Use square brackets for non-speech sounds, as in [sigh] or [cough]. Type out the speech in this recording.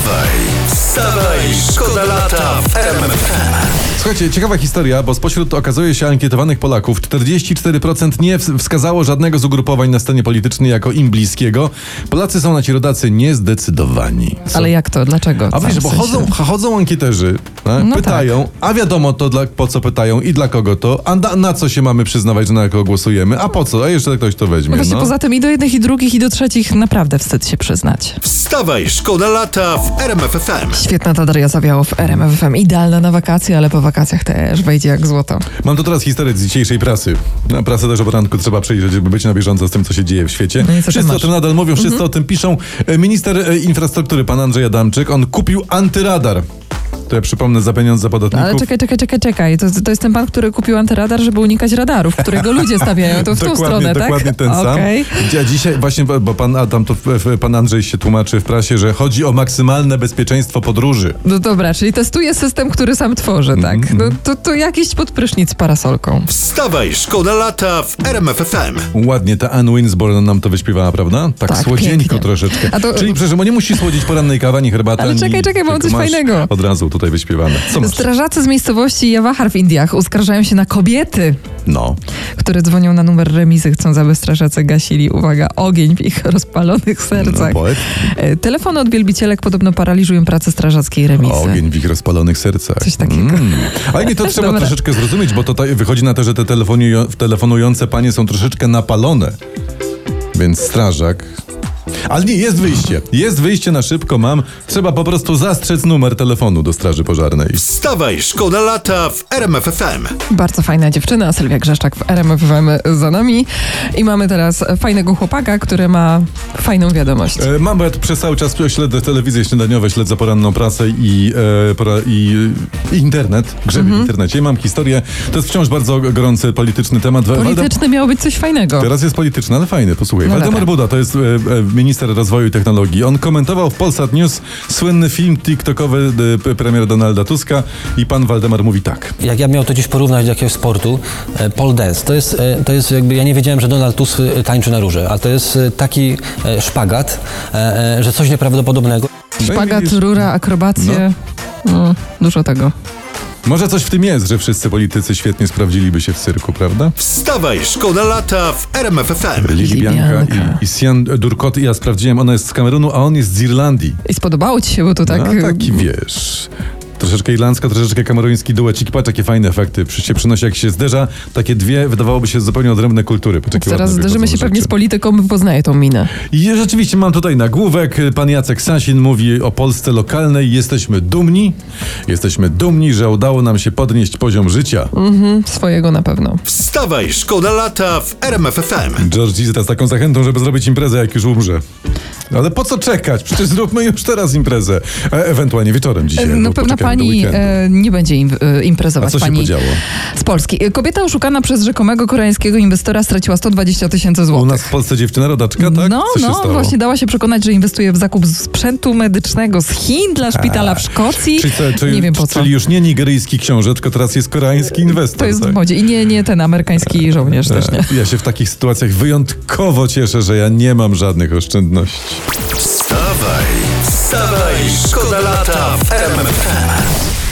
Wstawaj, wstawaj, szkoda lata w RMFFM. Słuchajcie, ciekawa historia, bo spośród okazuje się ankietowanych Polaków 44% nie wskazało żadnego z ugrupowań na scenie politycznej jako im bliskiego. Polacy są na ci rodacy niezdecydowani. Są- Ale jak to? Dlaczego? A wiesz, bo sensie- chodzą, chodzą ankieterzy, tak? No pytają, a wiadomo to dla, po co pytają i dla kogo to, a na, na co się mamy przyznawać, że na kogo głosujemy, a po co, a jeszcze ktoś to weźmie. No właśnie, No. poza tym i do jednych, i drugich, i do trzecich naprawdę wstyd się przyznać. Wstawaj, szkoda lata w RMFFM. Świetna ta Daria Zawiało w RMFFM. Idealna na wakacje, ale po wakacjach też wejdzie jak złoto. Mam tu teraz historię z dzisiejszej prasy. Na prasę też o poranku trzeba przejrzeć, żeby być na bieżąco z tym, co się dzieje w świecie. No wszyscy o tym nadal mówią, wszyscy o tym piszą. E, Minister e, infrastruktury, pan Andrzej Adamczyk, on kupił antyradar. To ja przypomnę za pieniądze podatników. Ale czekaj, czekaj, czekaj, czekaj. To, to jest ten pan, który kupił antyradar, żeby unikać radarów, którego ludzie stawiają. To w tą dokładnie, stronę, tak? dokładnie ten sam. Okej. A dzisiaj właśnie, bo pan Adam, to pan Andrzej się tłumaczy w prasie, że chodzi o maksymalne bezpieczeństwo podróży. No dobra, czyli testuje system, który sam tworzy, Mhm, tak? No to, to jakiś podprysznic z parasolką. Wstawaj, szkoda lata w RMFFM. Ładnie, ta Anne Winsborn nam to wyśpiewała, prawda? Tak, Tak, słodzieńko pięknie. troszeczkę. A to- Czyli przecież nie musi słodzić porannej kawy, ani herbaty, Ale czekaj, czekaj, mam coś fajnego. Od razu tutaj wyśpiewane. Co masz? Strażacy z miejscowości Jawahar w Indiach uskarżają się na kobiety, No. które dzwonią na numer remizy, chcą, aby strażacy gasili, uwaga, ogień w ich [laughs] rozpalonych sercach. No, poet. E, Telefony od wielbicielek podobno paraliżują pracę strażackiej remizy. Ogień w ich rozpalonych sercach. Coś takiego. Mm. Ale nie, to [laughs] trzeba Dobra. troszeczkę zrozumieć, bo to ta, wychodzi na to, że te telefonują, telefonujące panie są troszeczkę napalone. Więc strażak... Ale nie, jest wyjście. Jest wyjście na szybko, mam. Trzeba po prostu zastrzec numer telefonu do straży pożarnej. Wstawaj, szkoda lata w RMFFM. Bardzo fajna dziewczyna, Sylwia Grzeszczak w RMFWM za nami. I mamy teraz fajnego chłopaka, który ma fajną wiadomość. E, mam, bo ja przez cały czas śledzę telewizję śniadaniowe, śledzę poranną prasę i, e, pora, i, i internet, grzebię Mhm. w internecie i mam historię. To jest wciąż bardzo gorący polityczny temat. Waldem- Polityczny miało być coś fajnego. Teraz jest polityczny, ale fajny, posłuchaj. No Waldemar dobra. Buda to jest e, e, minister rozwoju i technologii. On komentował w Polsat News słynny film TikTokowy p- premier Donalda Tuska i pan Waldemar mówi tak. Jak ja miał to gdzieś porównać do jakiegoś sportu, pole dance, to jest, e, to jest jakby, ja nie wiedziałem, że Donald Tusk e, tańczy na róże, a to jest e, taki szpagat, że coś nieprawdopodobnego. No Szpagat, rura, akrobacje. No, dużo tego. Może coś w tym jest, że wszyscy politycy świetnie sprawdziliby się w cyrku, prawda? Wstawaj, szkoda lata w RMFFM. Lili Bianka Bianka. i, i Sian Durkot. Ja sprawdziłem, ona jest z Kamerunu, a on jest z Irlandii. I spodobało ci się, bo to tak... No, taki wiesz. Troszeczkę irlandzka, troszeczkę kameruński duecik. Patrz, jakie fajne efekty przy- się przynosi, jak się zderza. Takie dwie, wydawałoby się, zupełnie odrębne kultury. Patrz, Zaraz zderzymy się pewnie z polityką, bo poznaję tą minę. I rzeczywiście mam tutaj nagłówek. Pan Jacek Sasin mówi o Polsce lokalnej. Jesteśmy dumni. Jesteśmy dumni, że udało nam się podnieść poziom życia. Mhm, swojego na pewno. Wstawaj, szkoda lata w RMFFM. George Zita z taką zachętą, żeby zrobić imprezę, jak już umrze. Ale po co czekać? Przecież zróbmy już teraz imprezę. E, ewentualnie wieczorem dzisiaj. No albo pewna pani e, nie będzie im, e, A imprezować. co się pani podziało? z Polski. E, Kobieta oszukana przez rzekomego koreańskiego inwestora straciła 120 tysięcy U złotych. nas w Polsce dziewczyna rodaczka, tak? No, no, właśnie dała się przekonać, że inwestuje w zakup sprzętu medycznego z Chin dla szpitala w Szkocji. Czyli, co, czyli, nie wiem po co. czyli już nie nigeryjski książę, tylko teraz jest koreański inwestor. To jest tak? w modzie. I nie, nie ten amerykański żołnierz też nie. E, Ja się w takich sytuacjach wyjątkowo cieszę, że ja nie mam żadnych oszczędności. Wstawaj, wstawaj, szkoda lata w RMFFM.